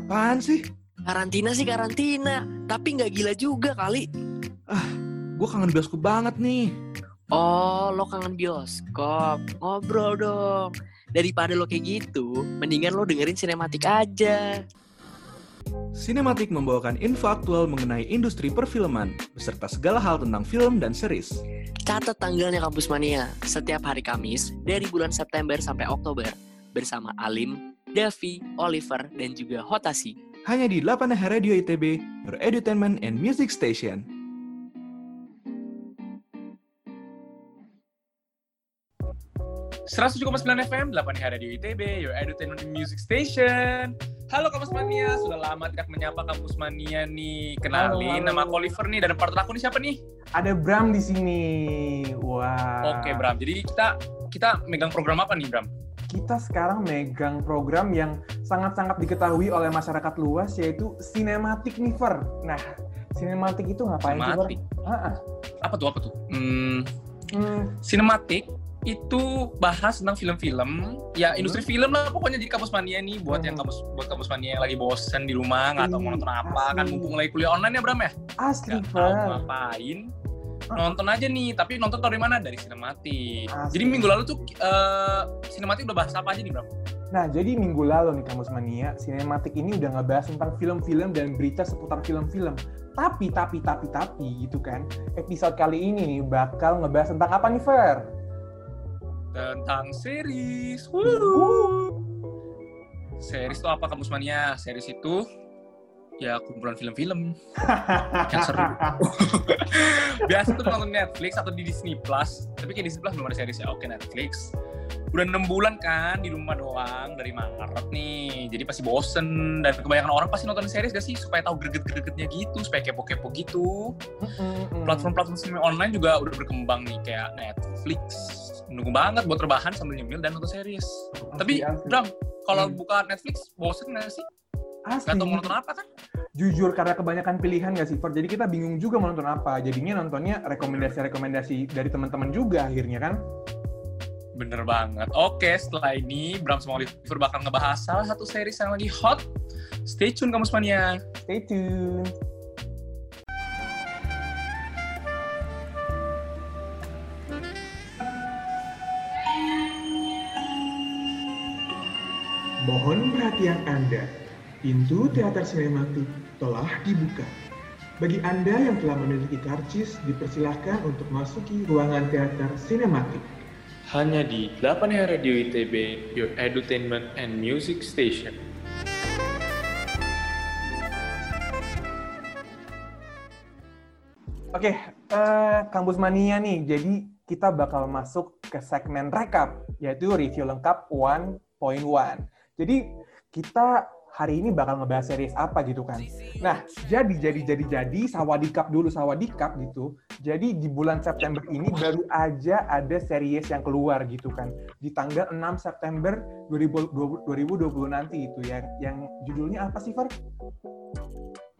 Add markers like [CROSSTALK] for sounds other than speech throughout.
Apaan sih? Karantina sih karantina, tapi nggak gila juga kali. Gue kangen bioskop banget nih. Oh, lo kangen bioskop. Ngobrol dong. Daripada lo kayak gitu, mendingan lo dengerin sinematik aja. Sinematik membawakan info aktual mengenai industri perfilman, beserta segala hal tentang film dan series. Catat tanggalnya Kampus Mania, setiap hari Kamis dari bulan September sampai Oktober. Bersama Alim, Davi, Oliver, dan juga Hotasi. Hanya di 8 Radio ITB, your edutainment and music station. Seratus FM, 8 hari di ITB, your edutainment and music station. Halo Kampus Mania, sudah lama tidak menyapa Kampus Mania nih. Kenalin, Halo, halo. nama aku Oliver nih, dan partner aku nih siapa nih? Ada Bram di sini. Wah. Oke Bram, jadi kita kita megang program apa nih Bram? Kita sekarang megang program yang sangat-sangat diketahui oleh masyarakat luas yaitu sinematik nih, Fer. Nah, sinematik itu ngapain sih. Apa tuh, apa tuh? Hmm, Hmm, sinematik itu bahas tentang film-film ya industri film lah pokoknya jadi kampus mania nih buat yang Hmm. kampus buat kampus mania yang lagi bosen di rumah nggak tahu mau nonton apa kan Asli. mumpung lagi kuliah online ya Bram ya asli, nggak tahu ngapain nonton aja nih tapi nonton dari mana dari sinematik Asli. jadi minggu lalu tuh eh, sinematik udah bahas apa aja nih Bram Nah, jadi minggu lalu nih Kamus Mania, sinematik ini udah ngebahas tentang film-film dan berita seputar film-film. Tapi, tapi, tapi, tapi gitu kan, episode kali ini nih bakal ngebahas tentang apa nih, Fer? Tentang series. Wuh. series itu apa kampus mania series itu ya kumpulan film-film. Yang seru. [LAUGHS] Biasa tuh nonton Netflix atau di Disney Plus. Tapi kayak Disney Plus belum ada series ya. Oke Netflix. Udah enam bulan kan di rumah doang dari Maret nih. Jadi pasti bosen. Dan kebanyakan orang pasti nonton series gak sih? Supaya tahu greget-gregetnya gitu supaya kepo-kepo gitu. Platform-platform streaming online juga udah berkembang nih kayak Netflix menunggu banget buat rebahan sambil nyemil dan nonton series Asli, tapi asli. Bram kalau Hmm. buka Netflix bosen gak sih Asli. gak tau mau nonton apa kan Jujur karena kebanyakan pilihan nggak sih, Fer? Jadi kita bingung juga mau nonton apa. Jadinya nontonnya rekomendasi-rekomendasi dari teman-teman juga akhirnya kan. bener banget oke setelah ini Bram sama Oliver bakal ngebahas salah satu series yang lagi hot stay tune kamu semuanya Stay tune. Mohon perhatian Anda, pintu teater sinematik telah dibuka. Bagi Anda yang telah memiliki karcis, dipersilahkan untuk masuki ruangan teater sinematik. Hanya di 8 Radio ITB, your edutainment and music station. Oke, eh, Kampus Mania nih. Jadi kita bakal masuk ke segmen rekap, yaitu review lengkap 1.1. Jadi kita hari ini bakal ngebahas series apa gitu kan. Nah, jadi jadi jadi jadi sawadikap dulu sawadikap gitu. Jadi di bulan September ini baru aja ada series yang keluar gitu kan. Di tanggal 6 September 2020, 2020 nanti itu yang yang judulnya apa sih, Far?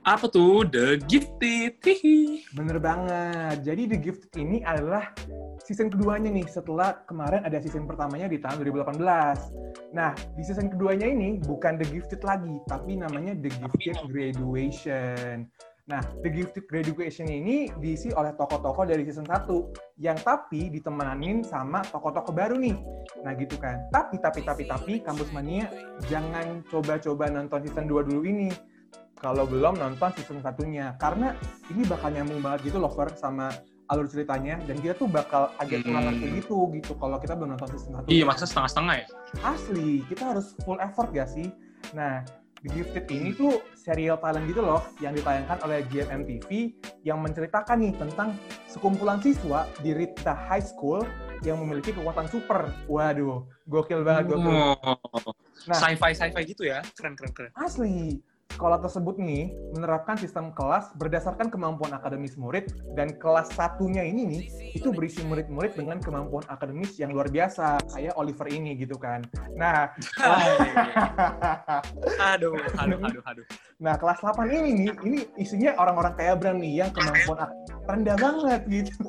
Apa tuh The Gifted Hihi. Bener banget. Jadi The Gift ini adalah season keduanya nih setelah kemarin ada season pertamanya di tahun 2018. Nah, di season keduanya ini bukan The Gifted lagi, tapi namanya The Gifted Graduation. Nah, The Gifted Graduation ini diisi oleh tokoh-tokoh dari season 1 yang tapi ditemanin sama tokoh-tokoh baru nih. Nah, gitu kan. Tapi tapi tapi tapi Kampus Mania jangan coba-coba nonton season 2 dulu ini kalau belum nonton season satunya karena ini bakal nyambung banget gitu loh Fer sama alur ceritanya dan kita tuh bakal agak Hmm. kayak gitu gitu kalau kita belum nonton season satu iya masa setengah-setengah ya asli kita harus full effort gak sih nah The Gifted ini tuh serial talent gitu loh yang ditayangkan oleh GMMTV yang menceritakan nih tentang sekumpulan siswa di Rita High School yang memiliki kekuatan super. Waduh, gokil banget, gokil. oh. Nah. sci-fi sci-fi gitu ya keren keren keren Asli, sekolah tersebut nih menerapkan sistem kelas berdasarkan kemampuan akademis murid dan kelas satunya ini nih itu berisi murid-murid dengan kemampuan akademis yang luar biasa kayak Oliver ini gitu kan. Nah, [LAUGHS] aduh aduh aduh aduh nah kelas 8 ini nih ini isinya orang-orang kayak Bram nih yang kemampuan rendah banget gitu.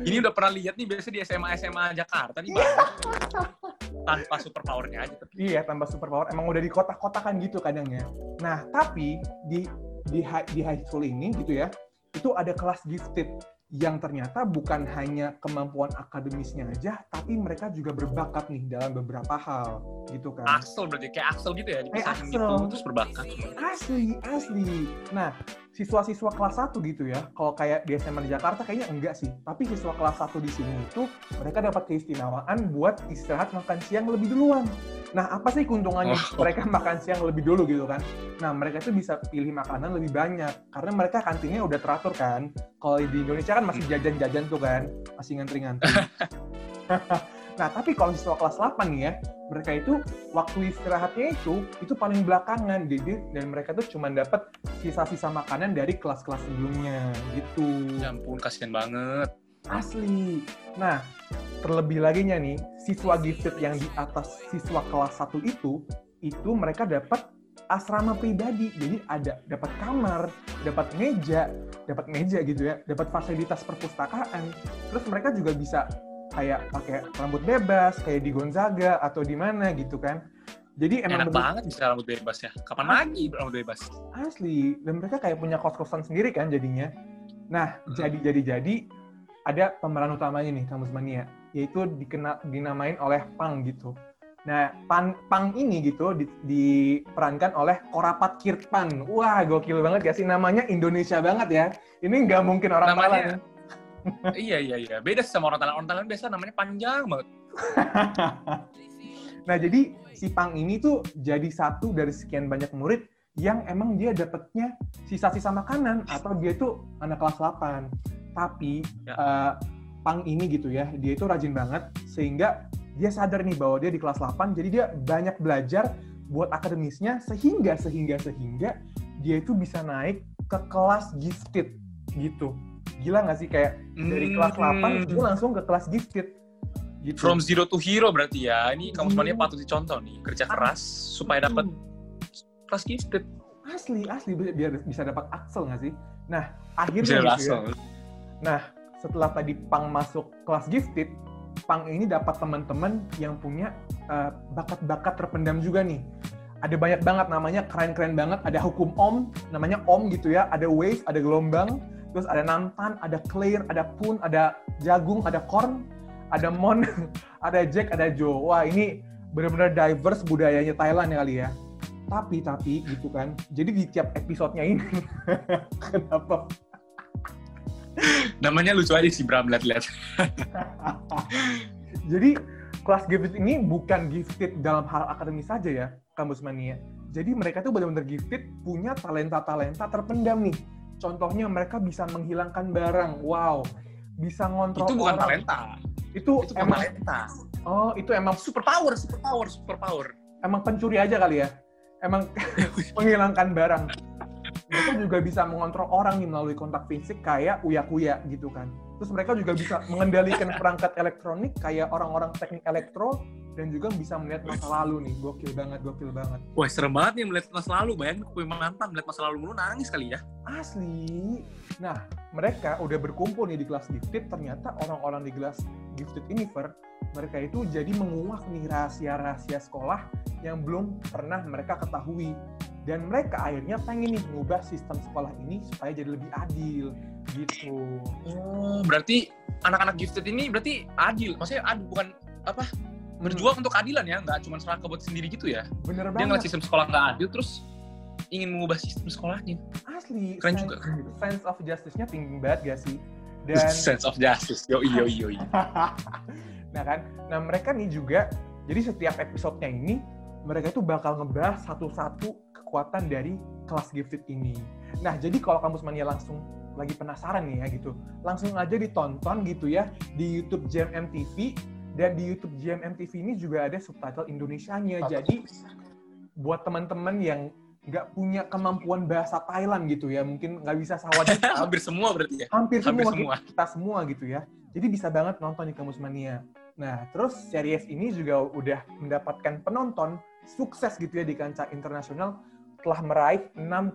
Ini udah pernah lihat nih biasa di SMA SMA Jakarta nih Bang. [LAUGHS] Tanpa super powernya aja tapi. Iya, tambah superpower. Emang udah di kotak-kotakan gitu kadang ya. Nah, tapi di di high, di high school ini gitu ya, itu ada kelas gifted yang ternyata bukan hanya kemampuan akademisnya aja, tapi mereka juga berbakat nih dalam beberapa hal, gitu kan. Axel berarti kayak Axel gitu ya dipisahin Axel. gitu terus berbakat. Asli, asli. Nah, siswa-siswa kelas 1 gitu ya, kalau kayak di SMA di Jakarta kayaknya enggak sih. Tapi siswa kelas 1 di sini itu mereka dapat keistimewaan buat istirahat makan siang lebih duluan. Nah, apa sih keuntungannya Oh. mereka makan siang lebih dulu gitu kan? Nah, mereka itu bisa pilih makanan lebih banyak karena mereka kantinnya udah teratur kan. Kalau di Indonesia kan masih jajan-jajan tuh kan, masih ngantri-ngantri. [LAUGHS] nah, tapi kalau siswa kelas 8 nih ya, mereka itu waktu istirahatnya itu itu paling belakangan. Jadi dan mereka tuh cuma dapat sisa-sisa makanan dari kelas-kelas sebelumnya gitu. Ya ampun kasihan banget. asli. Nah terlebih lagi nih siswa gifted yang di atas siswa kelas 1 itu itu mereka dapat asrama pribadi. Jadi ada dapat kamar dapat meja dapat meja gitu ya dapat fasilitas perpustakaan. Terus mereka juga bisa kayak pakai rambut bebas kayak di Gonzaga atau di mana gitu kan. Jadi emang Enak bener- banget bisa rambut bebas ya. Kapan lagi rambut bebas? asli. Dan mereka kayak punya kos-kosan sendiri kan jadinya. Nah Hmm. jadi jadi jadi ada pemeran utamanya nih Kamus Mania yaitu dikena dinamain oleh Pang gitu. Nah Pan, Pang ini gitu di- diperankan oleh Korapat Kirtpan wah gokil banget ya sih? Namanya Indonesia banget ya. Ini nggak mungkin orang Namanya- Thailand. Iya iya iya. Beda sama orang Thailand. Orang Thailand biasa namanya panjang banget. [LAUGHS] nah jadi si Pang ini tuh jadi satu dari sekian banyak murid yang emang dia dapetnya sisa-sisa makanan atau dia tuh anak kelas 8 tapi Ya. eh, Pang ini gitu ya dia itu rajin banget sehingga dia sadar nih bahwa dia di kelas 8 jadi dia banyak belajar buat akademisnya sehingga sehingga sehingga dia itu bisa naik ke kelas gifted gitu gila nggak sih kayak dari kelas 8 itu langsung ke kelas gifted gitu Hmm. From zero to hero berarti ya. Ini kamu semuanya Iya. patut dicontoh nih. Kerja keras supaya dapat kelas gifted. asli asli bi- biar bisa dapat Axel nggak sih nah akhirnya Bisa gitu ya, nah setelah tadi Pang masuk kelas gifted Pang ini dapat teman-teman yang punya eh, bakat-bakat terpendam juga nih ada banyak banget namanya keren-keren banget ada hukum om namanya om gitu ya ada wave ada gelombang terus ada nantan ada clear ada pun ada jagung ada corn ada mon [LAUGHS] ada jack ada joe wah ini benar-benar diverse budayanya Thailand ya kali ya tapi tapi gitu kan jadi di tiap episodenya ini [LAUGHS] kenapa Namanya lucu aja sih Bram lihat-lihat. [LAUGHS] Jadi kelas gifted ini bukan gifted dalam hal akademis saja ya, kampus mania. Jadi mereka tuh benar-benar gifted punya talenta-talenta terpendam nih. Contohnya mereka bisa menghilangkan barang, wow. Bisa ngontrol Itu bukan orang. talenta. Itu, Itu emang talenta. oh itu emang Super power, super power, super power. emang pencuri aja kali ya. Emang [LAUGHS] [LAUGHS] menghilangkan barang. Mereka juga bisa mengontrol orang nih melalui kontak fisik kayak uya-kuya gitu kan. Terus mereka juga bisa mengendalikan perangkat elektronik kayak orang-orang teknik elektro dan juga bisa melihat masa lalu nih. Gokil banget, gokil banget. Wah, serem banget nih melihat masa lalu. Bayangin yang mantan melihat masa lalu mulu nangis kali ya. Asli. Nah, mereka udah berkumpul nih di kelas gifted, ternyata orang-orang di kelas gifted Univer, mereka itu jadi menguak nih rahasia-rahasia sekolah yang belum pernah mereka ketahui. Dan mereka akhirnya pengen nih mengubah sistem sekolah ini supaya jadi lebih adil gitu. Oh, berarti anak-anak gifted ini berarti adil. Maksudnya adil bukan apa? Berjuang untuk keadilan ya, nggak cuma seraka buat sendiri gitu ya. Bener Dia ngeliat banget. sistem sekolah nggak adil, terus ingin mengubah sistem sekolahnya. Asli. Keren sense- juga, keren juga. Sense of justice-nya tinggi banget gak sih? Dan [LAUGHS] Sense of justice. Yo, yo, yo, yo. [LAUGHS] nah kan, nah mereka nih juga, jadi setiap episodenya ini mereka itu bakal ngebahas satu-satu kekuatan dari kelas gifted ini. Nah jadi kalau kampus mania langsung lagi penasaran nih ya gitu, langsung aja ditonton gitu ya di YouTube JMM TV dan di YouTube JMM TV ini juga ada subtitle Indonesianya. Jadi buat teman-teman yang nggak punya kemampuan bahasa Thailand gitu ya, mungkin nggak bisa sawadee [LAUGHS] Hampir semua berarti ya. hampir, Hampir semua, semua. kita semua gitu ya. Jadi bisa banget nonton di Kamus Mania. Nah, terus series ini juga udah mendapatkan penonton sukses gitu ya di kancah internasional telah meraih 6,2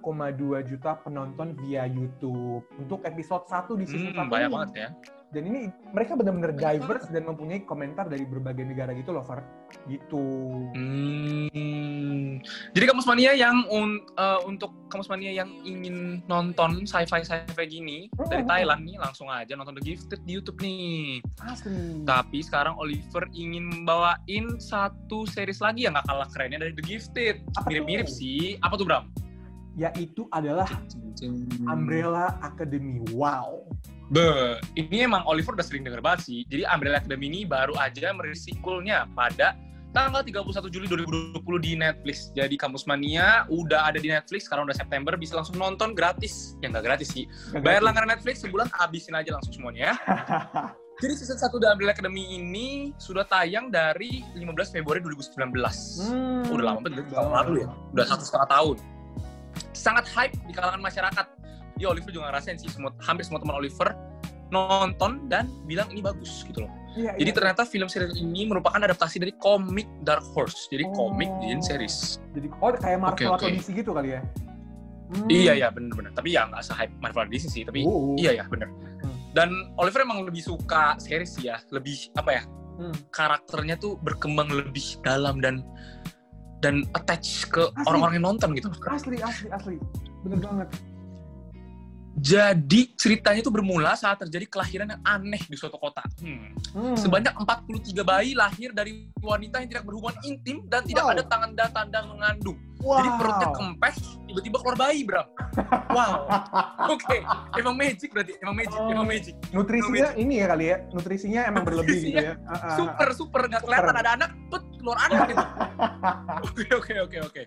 juta penonton via YouTube. Untuk episode 1 di season Hmm, 1 banyak ini. banget ya. Dan ini mereka benar-benar diverse dan mempunyai komentar dari berbagai negara gitu loh, Far. Gitu. Hmm. Jadi Kamus Mania yang un- eh, untuk Kamus Mania yang ingin nonton sci-fi sci-fi gini dari Hmm. Thailand nih langsung aja nonton The Gifted di YouTube nih. Asli. Tapi sekarang Oliver ingin membawain satu series lagi yang gak kalah kerennya dari The Gifted. Mirip-mirip sih. Apa tuh Bram? Yaitu adalah Umbrella Academy. Wow. Be, ini emang Oliver udah sering denger banget sih. Jadi Umbrella Academy ini baru aja merilis sequelnya pada tanggal 31 Juli 2020 di Netflix. Jadi Kamus Mania udah ada di Netflix, sekarang udah September, bisa langsung nonton gratis. Ya nggak gratis sih. Bayar langganan Netflix sebulan, habisin aja langsung semuanya ya. [LAUGHS] Jadi season 1 The Umbrella Academy ini sudah tayang dari 15 Februari 2019. Hmm. Udah lama banget, tahun lalu ya. Udah satu setengah tahun. Sangat hype di kalangan masyarakat. Dia Oliver juga ngerasain sih, semua, hampir semua teman Oliver nonton dan bilang ini bagus gitu loh. Iya, Jadi iya. ternyata film serial ini merupakan adaptasi dari komik Dark Horse. Jadi Oh. komik dijadiin series. Jadi oh kayak Marvel Oke, atau oke. DC gitu kali ya? Hmm. Iya ya bener-bener. Tapi ya nggak se-hype Marvel Disney sih. Tapi Oh. iya ya bener. Hmm. Dan Oliver emang lebih suka series ya. Lebih apa ya? Hmm. Karakternya tuh berkembang lebih dalam dan dan attach ke orang-orang yang nonton gitu. Asli, asli, asli. Bener banget. Jadi ceritanya itu bermula saat terjadi kelahiran yang aneh di suatu kota. Hmm. Hmm. Sebanyak 43 bayi lahir dari wanita yang tidak berhubungan intim dan tidak Wow. ada tanda-tanda mengandung. wow. Jadi perutnya kempes, tiba-tiba keluar bayi, Bram. Wow. [LAUGHS] Oke, emang magic berarti, emang magic, Oh. emang magic. Nutrisinya ini ya kali ya, nutrisinya emang [LAUGHS] berlebih gitu ya. Ah, ah, Super, super nggak kelihatan ada anak, put keluar anak gitu. [LAUGHS] Oke, oke, oke, oke.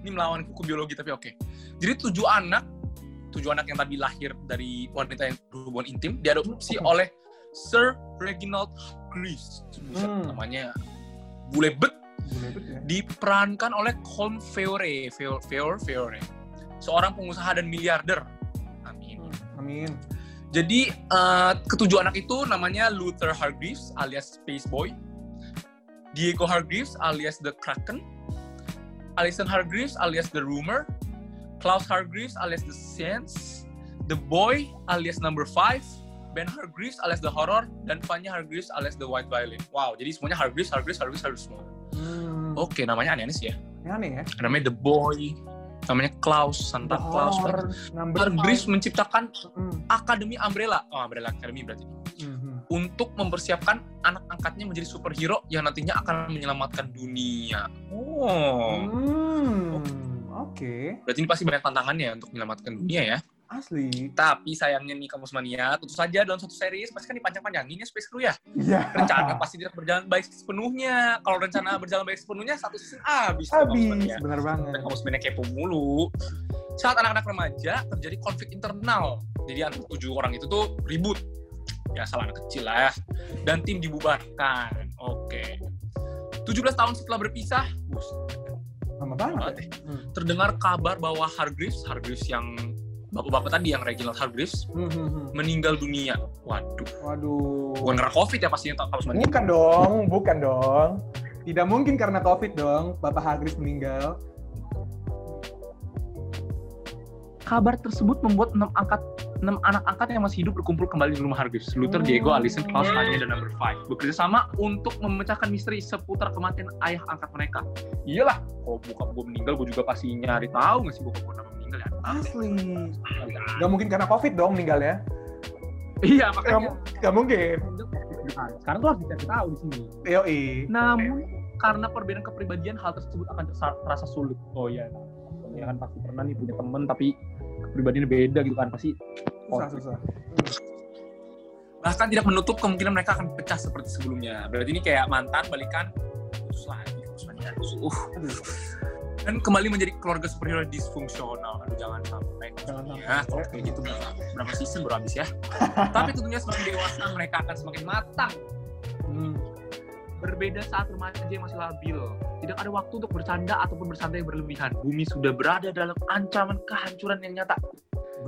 Ini melawan hukum biologi tapi oke. Jadi tujuh anak, tujuh anak yang tadi lahir dari wanita yang berhubungan intim diadopsi Oke. oleh Sir Reginald Greaves. Buset, Hmm. namanya bule bet ya. diperankan oleh Colm Feore, Feore, Feore, seorang pengusaha dan miliarder. Amin. Hmm, Amin. Jadi eh, ketujuh anak itu namanya Luther Hargreaves alias Space Boy, Diego Hargreaves alias The Kraken, Alison Hargreaves alias The Rumor, Klaus Hargreaves alias The Sense, The Boy alias Number Five, Ben Hargreaves alias The Horror, dan Vanya Hargreaves alias The White Violin. Wow, jadi semuanya Hargreaves, Hargreaves, Hargreaves, Hargreaves semua. Hmm. Oke, namanya aneh-aneh sih ya. Aneh ya. Namanya The Boy, namanya Klaus, Santa. Horror, number Hargreaves menciptakan Hmm, Akademi Umbrella. Oh, Umbrella Academy berarti. hmm. Untuk mempersiapkan anak angkatnya menjadi superhero yang nantinya akan menyelamatkan dunia. Oh. Hmm, Oke, Berarti ini pasti banyak tantangannya untuk menyelamatkan dunia ya. asli. Tapi sayangnya nih Kamus Mania, tentu saja dalam satu series pasti kan dipanjang-panjangin ya Space Crew ya. Iya. Rencana pasti tidak berjalan baik sepenuhnya. Kalau rencana berjalan baik sepenuhnya, satu season habis. Habis, bener banget. dan Kamus Mania kepo mulu. Saat anak-anak remaja terjadi konflik internal. Jadi antara tujuh orang itu tuh ribut. Ya salah anak kecil lah ya. Dan tim dibubarkan. Oke. 17 tahun setelah berpisah, bus, Lama banget. banget ya. ya. Hmm. terdengar kabar bahwa Hargreaves, Hargreaves yang bapak-bapak tadi yang Reginald Hargreaves Hmm, hmm, hmm. meninggal dunia. Waduh. Waduh. Bukan karena COVID ya pastinya Kamus Mania. Bukan dong, bukan dong. Tidak mungkin karena COVID dong, Bapak Hagris meninggal. Kabar tersebut membuat enam angkat enam anak angkat yang masih hidup berkumpul kembali di rumah Hargreaves. Luther. Diego, Allison, Klaus, Tanya, dan Number Five bekerja sama untuk memecahkan misteri seputar kematian ayah angkat mereka. Iyalah, kalau bokap gue meninggal, gue juga pasti nyari tahu nggak sih bokap gue meninggal ya? Asli. Gak mungkin karena COVID dong meninggalnya. Iya, Gak, makanya. mu- gak mungkin. Sekarang tuh harus dicari tahu di sini. Yoi. Namun karena perbedaan kepribadian hal tersebut akan terasa sulit. Oh iya, ya kan pasti pernah nih punya temen tapi kepribadiannya beda gitu kan pasti. Susah, susah. Bahkan tidak menutup kemungkinan mereka akan pecah seperti sebelumnya. Berarti ini kayak mantan balikan putus lagi, putus lagi, putus. Uh. Dan kembali menjadi keluarga superhero disfungsional. Aduh jangan sampai. Jangan sampai. Ya, kalau kayak gitu berapa, berapa season baru habis ya. [LAUGHS] Tapi tentunya semakin dewasa mereka akan semakin matang. Berbeda saat remaja yang masih labil. Tidak ada waktu untuk bercanda ataupun bersantai yang berlebihan. Bumi sudah berada dalam ancaman kehancuran yang nyata.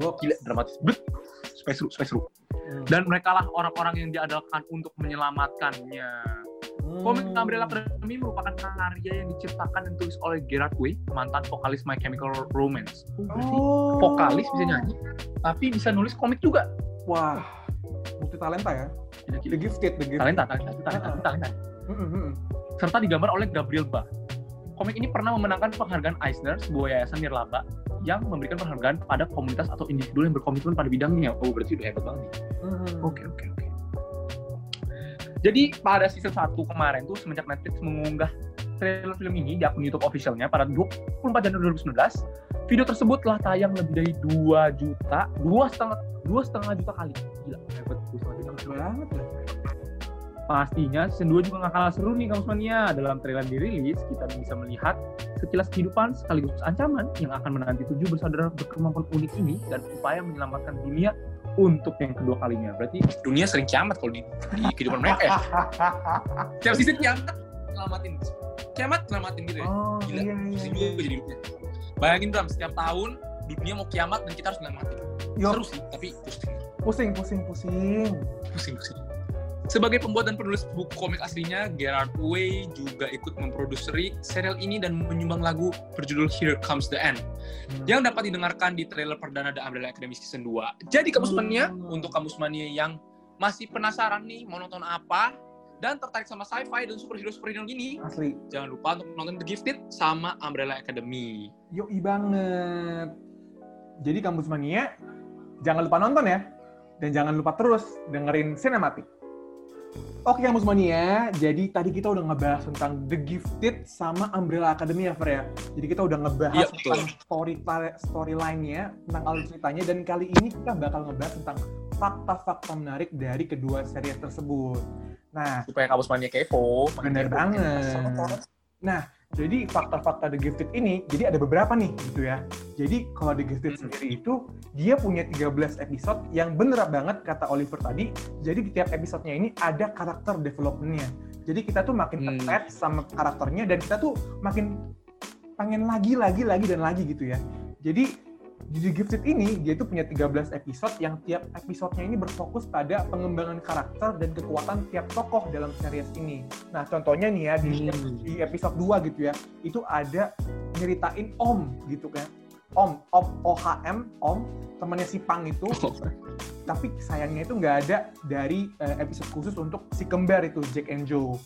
Gokil. Gila, dramatis. Bet. Supaya seru, supaya seru. Hmm. Dan mereka lah orang-orang yang diandalkan untuk menyelamatkannya. Komik Hmm. Umbrella Academy merupakan karya yang diciptakan dan ditulis oleh Gerard Way, mantan vokalis My Chemical Romance. Oh, berarti Oh. vokalis bisa nyanyi, tapi bisa nulis komik juga. Wah. multi talenta ya. The. Gifted, The Gifted. Talenta, talenta, talenta, ah. talenta. Serta digambar oleh Gabriel Ba. Komik ini pernah memenangkan penghargaan Eisner, sebuah yayasan nirlaba yang memberikan penghargaan pada komunitas atau individu yang berkomitmen pada bidangnya. Oh, berarti udah hebat banget. Oke, oke, oke. Jadi pada season 1 kemarin tuh semenjak Netflix mengunggah trailer film ini di akun YouTube officialnya pada 24 Januari 2019, video tersebut telah tayang lebih dari 2 juta, dua setengah dua setengah juta kali. Gila, hebat dua setengah juta. Banget ya. Pastinya season 2 juga gak kalah seru nih Kamus Mania. Dalam trailer dirilis, kita bisa melihat sekilas kehidupan sekaligus ancaman yang akan menanti tujuh bersaudara berkemampuan unik ini dan upaya menyelamatkan dunia untuk yang kedua kalinya. Berarti dunia sering kiamat kalau di, di kehidupan mereka ya. [LAUGHS] Tiap season kiamat, nyelamatin. Kiamat, nyelamatin gitu ya. Oh, Gila, iya, iya, pusing iya. juga jadi hidupnya. Bayangin Bram, setiap tahun dunia mau kiamat dan kita harus nyelamatin. Yo, Seru sih, tapi pusing. pusing, pusing, pusing. pusing pusing. Sebagai pembuat dan penulis buku komik aslinya, Gerard Way juga ikut memproduksi serial ini dan menyumbang lagu berjudul Here Comes the End Hmm. yang dapat didengarkan di trailer perdana The Umbrella Academy Season 2. Jadi kamus mania, Hmm. untuk kamus mania yang masih penasaran nih mau nonton apa dan tertarik sama sci-fi dan superhero-superhero gini, Asli. jangan lupa untuk nonton The Gifted sama Umbrella Academy. Yoi banget. Jadi kampus mania, jangan lupa nonton ya. Dan jangan lupa terus dengerin sinematik. Oke kampus mania, jadi tadi kita udah ngebahas tentang The Gifted sama Umbrella Academy ya Fer ya. Jadi kita udah ngebahas Iya, betul. tentang story storyline-nya, tentang alur ceritanya, dan kali ini kita bakal ngebahas tentang fakta-fakta menarik dari kedua series tersebut. Nah, Supaya kamus mania kepo. Bener banget. Nah, jadi fakta-fakta The Gifted ini, jadi ada beberapa nih gitu ya. Jadi kalau The Gifted Hmm. sendiri itu, dia punya 13 episode yang bener banget kata Oliver tadi. Jadi di tiap episodenya ini ada karakter development-nya. Jadi kita tuh makin Hmm. sama karakternya dan kita tuh makin pengen lagi, lagi, lagi, dan lagi gitu ya. Jadi The Gifted ini, dia tuh punya 13 episode yang tiap episodenya ini berfokus pada pengembangan karakter dan kekuatan tiap tokoh dalam series ini. Nah, contohnya nih ya, di, Hmm. di episode 2 gitu ya, itu ada nyeritain Om gitu kan. Om, Om, OHM, Om, temannya si Pang itu, [LAUGHS] tapi sayangnya itu nggak ada dari eh, episode khusus untuk si kembar itu, Jack and Joe.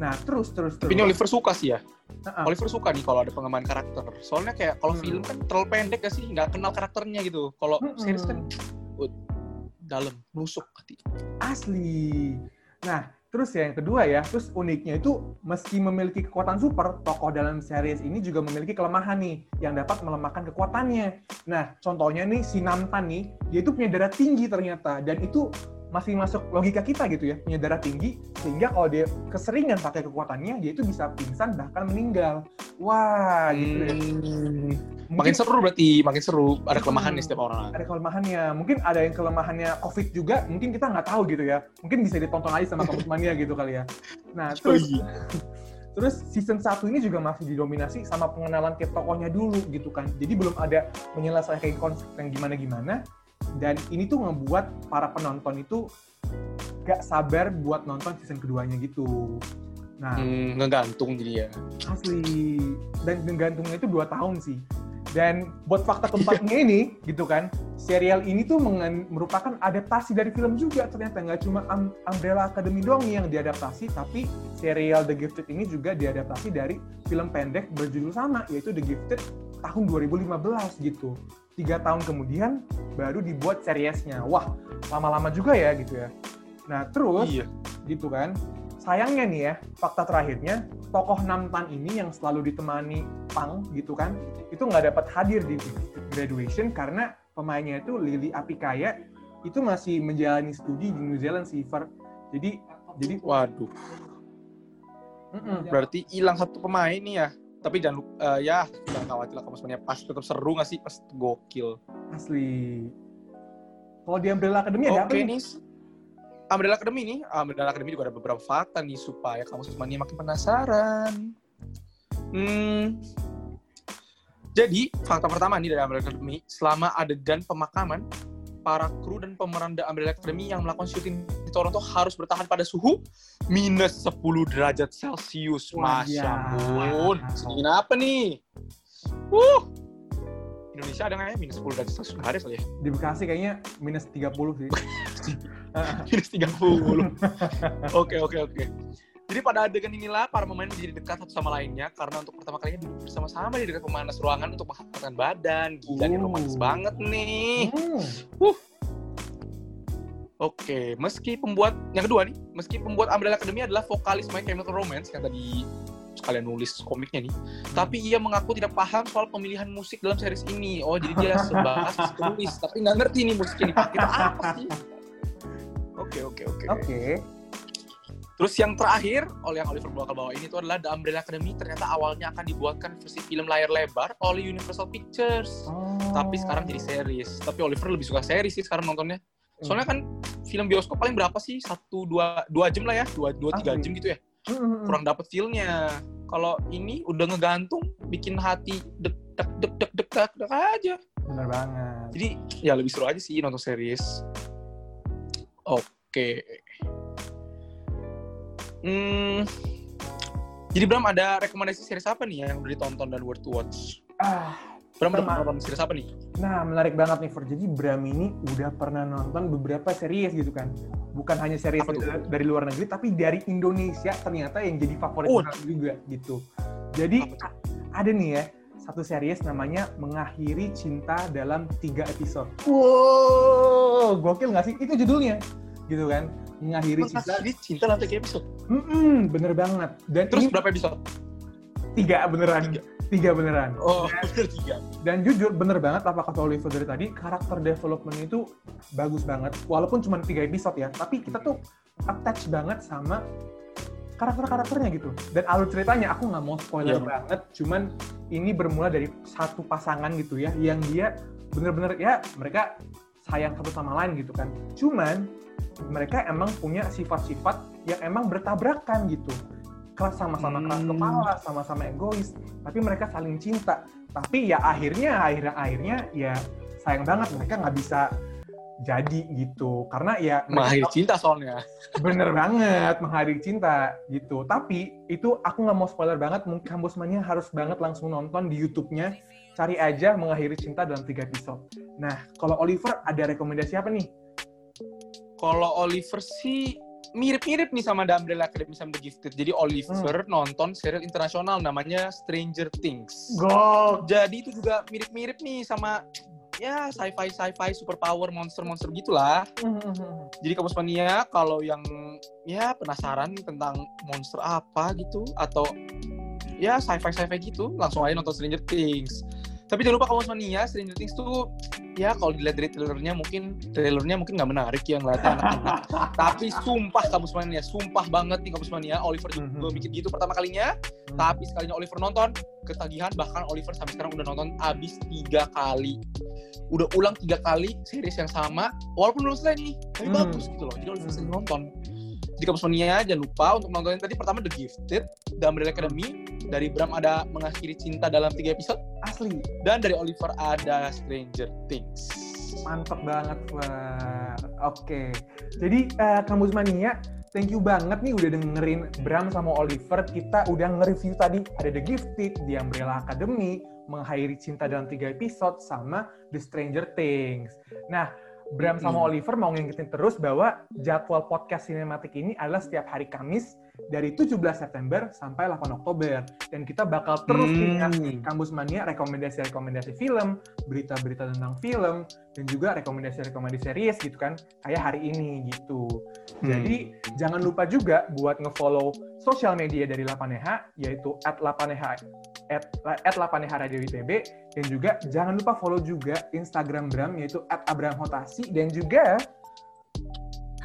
Nah, terus, terus, terus. Tapi ini Oliver suka sih ya. Heeh. Oliver suka nih kalau ada pengembangan karakter. Soalnya kayak kalau Hmm. film kan terlalu pendek gak sih, nggak kenal karakternya gitu. Kalau Mm-mm. series kan uh, dalam, nusuk hati. asli. Nah, terus ya yang kedua ya, terus uniknya itu meski memiliki kekuatan super, tokoh dalam series ini juga memiliki kelemahan nih yang dapat melemahkan kekuatannya. Nah, contohnya nih si Namtan nih, dia itu punya darah tinggi ternyata dan itu masih masuk logika kita gitu ya, punya darah tinggi sehingga kalau dia keseringan pakai kekuatannya, dia itu bisa pingsan bahkan meninggal. Wah, gitu ya. Hmm. Mungkin- Makin seru berarti, makin seru. Ada kelemahan Hmm. nih setiap orang. ada kelemahannya. Mungkin ada yang kelemahannya COVID juga, mungkin kita nggak tahu gitu ya. Mungkin bisa ditonton aja sama Mania gitu kali ya. Nah, [LAUGHS] terus [LAUGHS] terus season 1 ini juga masih didominasi sama pengenalan tiap tokohnya dulu gitu kan. Jadi belum ada menyelesaikan konsep yang gimana-gimana. Dan ini tuh ngebuat para penonton itu gak sabar buat nonton season keduanya gitu. Nah, Hmm, ngegantung jadi ya. asli dan gantungnya itu dua tahun sih dan buat fakta keempatnya ini [LAUGHS] gitu kan serial ini tuh merupakan adaptasi dari film juga ternyata nggak cuma Am- Umbrella Academy doang yang diadaptasi tapi serial The Gifted ini juga diadaptasi dari film pendek berjudul sama yaitu The Gifted tahun 2015 gitu tiga tahun kemudian baru dibuat seriesnya wah lama-lama juga ya gitu ya nah terus Iya. gitu kan. Sayangnya nih ya, fakta terakhirnya, tokoh Namtan ini yang selalu ditemani Pang gitu kan, itu nggak dapat hadir di graduation karena pemainnya itu Lily Apikaya itu masih menjalani studi di New Zealand sih, Fer. Jadi, jadi, Waduh, mm-mm. berarti hilang satu pemain nih ya. Tapi jangan lupa, ya jangan khawatir lah kamu sebenarnya pas tetap seru nggak sih pas gokil. asli. Kalau di Umbrella Academy ada apa nih? nih, Umbrella Academy nih, Umbrella Academy juga ada beberapa fakta nih supaya kamu semuanya makin penasaran. Hmm. Jadi, fakta pertama nih dari Umbrella Academy, selama adegan pemakaman, para kru dan pemeran The Umbrella Academy yang melakukan syuting di Toronto harus bertahan pada suhu minus 10 derajat Celcius. Masya ya. ampun. Sedingin apa nih? Uh, Indonesia ada nggak ya minus 10 derajat Celcius nggak ada kali ya Di Bekasi kayaknya minus 30 sih. [LAUGHS] minus 30 [LAUGHS] oke oke oke jadi pada adegan inilah para pemain menjadi dekat satu sama lainnya karena untuk pertama kalinya duduk bersama-sama di dekat pemanas ruangan untuk menghangatkan badan gila nih romantis banget nih Hmm. Oke, meski pembuat yang kedua nih, meski pembuat Umbrella Academy adalah vokalis My Chemical Romance yang tadi sekalian nulis komiknya nih, tapi ia mengaku tidak paham soal pemilihan musik dalam series ini. Oh, jadi dia [LAUGHS] sebatas penulis, tapi nggak ngerti nih musik ini apa sih? Oke, oke, oke. Oke. Terus yang terakhir, oleh yang Oliver bakal bawa ini itu adalah The Umbrella Academy ternyata awalnya akan dibuatkan versi film layar lebar oleh Universal Pictures. Oh. Tapi sekarang jadi series. Tapi Oliver lebih suka series sih sekarang nontonnya. Soalnya kan film bioskop paling berapa sih? Satu, dua, dua jam lah ya? Dua, dua tiga Asli. jam gitu ya? Hmm. Kurang dapet feel-nya. Kalau ini udah ngegantung, bikin hati dek dek dek dek dek dek, dek aja. Bener banget. Jadi ya lebih seru aja sih nonton series. Oke. Hmm. Jadi Bram ada rekomendasi series apa nih yang udah ditonton dan worth to watch? Ah, Bram udah nonton series apa nih? Nah, menarik banget nih, Fer. Jadi Bram ini udah pernah nonton beberapa series gitu kan. Bukan hanya series dari, dari luar negeri, tapi dari Indonesia ternyata yang jadi favorit Oh. Juga gitu. Jadi ada nih ya, satu series namanya Mengakhiri Cinta dalam tiga episode. Wow, gokil nggak sih? Itu judulnya, gitu kan? Mengakhiri Cinta. Jadi cinta lantai episode. Mm-mm, bener banget. Dan Terus ini berapa episode? tiga beneran. Tiga. Tiga beneran. Oh, [LAUGHS] bener tiga. Dan jujur bener banget apa kata Oliver dari tadi, karakter development itu bagus banget. Walaupun cuma tiga episode ya, tapi kita tuh attach banget sama karakter-karakternya gitu. Dan alur ceritanya aku nggak mau spoiler Iya. banget, cuman ini bermula dari satu pasangan gitu ya, yang dia bener-bener ya mereka sayang satu sama lain gitu kan. Cuman mereka emang punya sifat-sifat yang emang bertabrakan gitu. Keras sama-sama keras Hmm. kepala, sama-sama egois, tapi mereka saling cinta. Tapi ya akhirnya, akhirnya, akhirnya ya sayang banget mereka nggak bisa jadi gitu. Karena ya Mengakhiri cinta soalnya. bener banget menghadiri cinta gitu. Tapi itu aku nggak mau spoiler banget. Mungkin kampus Mania harus banget langsung nonton di YouTube-nya. Cari aja mengakhiri cinta dalam tiga episode. Nah, kalau Oliver ada rekomendasi apa nih? Kalau Oliver sih mirip-mirip nih sama The Umbrella Academy sama The Gifted. Jadi Oliver nonton serial internasional namanya Stranger Things. Jadi itu juga mirip-mirip nih sama ya sci-fi sci-fi superpower monster-monster gitulah. Jadi kampus mania kalau yang ya penasaran tentang monster apa gitu atau ya sci-fi sci-fi gitu langsung aja nonton Stranger Things. Tapi jangan lupa kampus mania Stranger Things tuh ya kalau dilihat dari trailernya mungkin trailernya mungkin nggak menarik ya ngeliatnya anak-anak. [LAUGHS] Tapi sumpah kampus mania, sumpah banget nih kampus mania. Oliver juga Mhm. mikir gitu pertama kalinya. Tapi sekalinya Oliver nonton, ketagihan bahkan Oliver sampai sekarang udah nonton abis tiga kali. Udah ulang tiga kali series yang sama, walaupun belum selesai nih, tapi Hmm. bagus gitu loh. Jadi Oliver sering Hmm. nonton. Di kampus mania jangan lupa untuk nontonin tadi pertama The Gifted, The Umbrella Academy, dari Bram ada mengakhiri cinta dalam tiga episode, Asli. dan dari Oliver ada Stranger Things. Mantap banget, Fer. Oke. Jadi, eh, Kampus Mania, thank you banget nih udah dengerin Bram sama Oliver. Kita udah nge-review tadi ada The Gifted, The Umbrella Academy, Mengakhiri Cinta dalam tiga episode, sama The Stranger Things. Nah, Bram sama Hmm. Oliver mau ngingetin terus bahwa jadwal podcast sinematik ini adalah setiap hari Kamis dari 17 September sampai 8 Oktober. Dan kita bakal terus Hmm. Kampus Mania rekomendasi-rekomendasi film, berita-berita tentang film, dan juga rekomendasi-rekomendasi series gitu kan, kayak hari ini gitu. Jadi jangan lupa juga buat nge-follow sosial media dari 8EH, yaitu at 8EH, at, at 8EH Radio ITB, dan juga jangan lupa follow juga Instagram Bram, yaitu at Abraham Hotasi, dan juga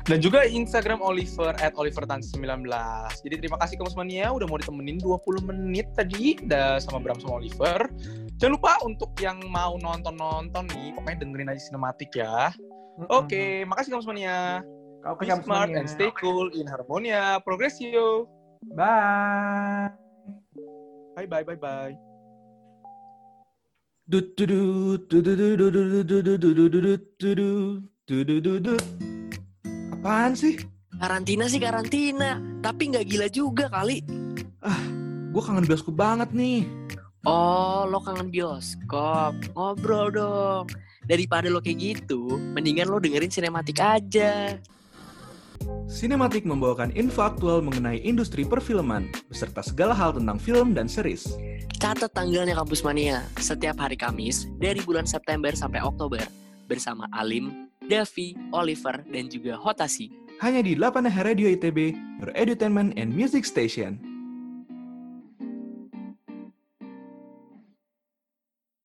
Dan juga Instagram Oliver at olivertan19. Jadi terima kasih Kamus Mania udah mau ditemenin 20 menit tadi dah sama Bram sama Oliver. Jangan lupa untuk yang mau nonton-nonton nih, pokoknya dengerin aja sinematik ya. Oke, makasih Kamus Mania. Oke, Be smart Mania. and stay cool in harmonia. Progressio. Bye. Bye bye bye bye. Dut dut dut dut dut dut dut dut dut dut dut dut dut dut dut dut. Apaan sih? Karantina sih karantina, tapi nggak gila juga kali. Gue kangen bioskop banget nih. Oh, lo kangen bioskop. Ngobrol dong. Daripada lo kayak gitu, mendingan lo dengerin sinematik aja. Sinematik membawakan info aktual mengenai industri perfilman, beserta segala hal tentang film dan series. Catat tanggalnya Kampus Mania, setiap hari Kamis dari bulan September sampai Oktober. Bersama Alim, Davi, Oliver, dan juga Hotasi. Hanya di 8 Radio ITB, your entertainment and music station.